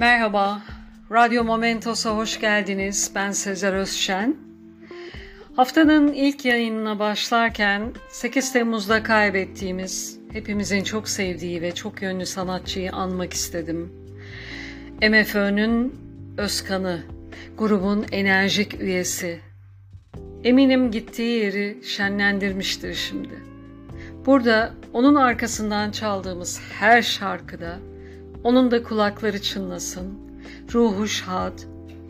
Merhaba, Radyo Momentos'a hoş geldiniz. Ben Sezer Özşen. Haftanın ilk yayınına başlarken 8 Temmuz'da kaybettiğimiz, hepimizin çok sevdiği ve çok yönlü sanatçıyı anmak istedim. MFÖ'nün Özkan'ı, grubun enerjik üyesi. Eminim gittiği yeri şenlendirmiştir şimdi. Burada onun arkasından çaldığımız her şarkıda onun da kulakları çınlasın, ruhu şad,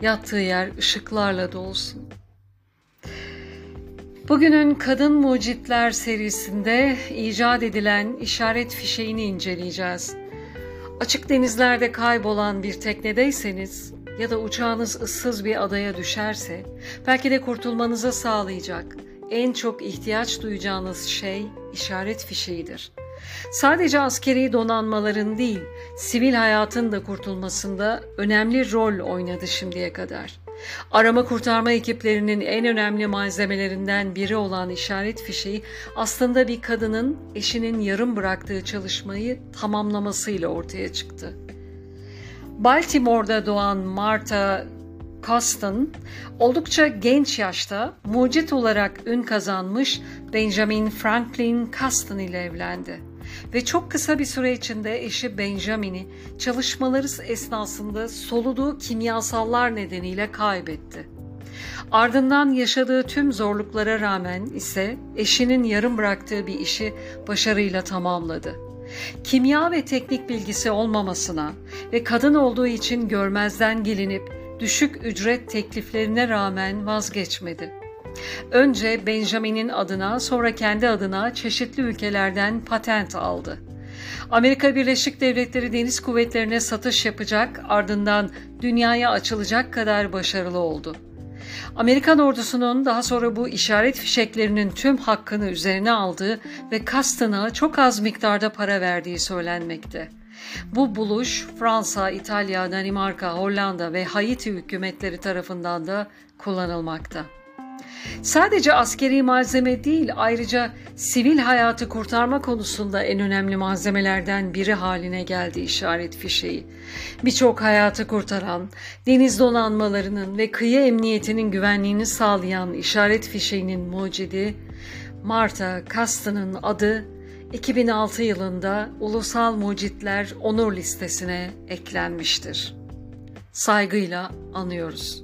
yattığı yer ışıklarla dolsun. Bugünün Kadın Mucitler serisinde icat edilen işaret fişeğini inceleyeceğiz. Açık denizlerde kaybolan bir teknedeyseniz ya da uçağınız ıssız bir adaya düşerse belki de kurtulmanıza sağlayacak en çok ihtiyaç duyacağınız şey işaret fişeğidir. Sadece askeri donanmaların değil, sivil hayatın da kurtulmasında önemli rol oynadı şimdiye kadar. Arama kurtarma ekiplerinin en önemli malzemelerinden biri olan işaret fişeği aslında bir kadının eşinin yarım bıraktığı çalışmayı tamamlamasıyla ortaya çıktı. Baltimore'da doğan Martha Coston oldukça genç yaşta mucit olarak ün kazanmış Benjamin Franklin Coston ile evlendi ve çok kısa bir süre içinde eşi Benjamin'i çalışmaları esnasında soluduğu kimyasallar nedeniyle kaybetti. Ardından yaşadığı tüm zorluklara rağmen ise eşinin yarım bıraktığı bir işi başarıyla tamamladı. Kimya ve teknik bilgisi olmamasına ve kadın olduğu için görmezden gelinip düşük ücret tekliflerine rağmen vazgeçmedi. Önce Benjamin'in adına sonra kendi adına çeşitli ülkelerden patent aldı. Amerika Birleşik Devletleri Deniz Kuvvetlerine satış yapacak ardından dünyaya açılacak kadar başarılı oldu. Amerikan ordusunun daha sonra bu işaret fişeklerinin tüm hakkını üzerine aldığı ve Kastın'a çok az miktarda para verdiği söylenmekte. Bu buluş Fransa, İtalya, Danimarka, Hollanda ve Haiti hükümetleri tarafından da kullanılmakta. Sadece askeri malzeme değil ayrıca sivil hayatı kurtarma konusunda en önemli malzemelerden biri haline geldi işaret fişeği. Birçok hayatı kurtaran, deniz donanmalarının ve kıyı emniyetinin güvenliğini sağlayan işaret fişeğinin mucidi Marta Kastan'ın adı 2006 yılında Ulusal Mucitler Onur Listesi'ne eklenmiştir. Saygıyla anıyoruz.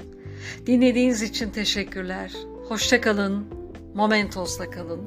Dinlediğiniz için teşekkürler. Hoşçakalın, Momentos'la kalın.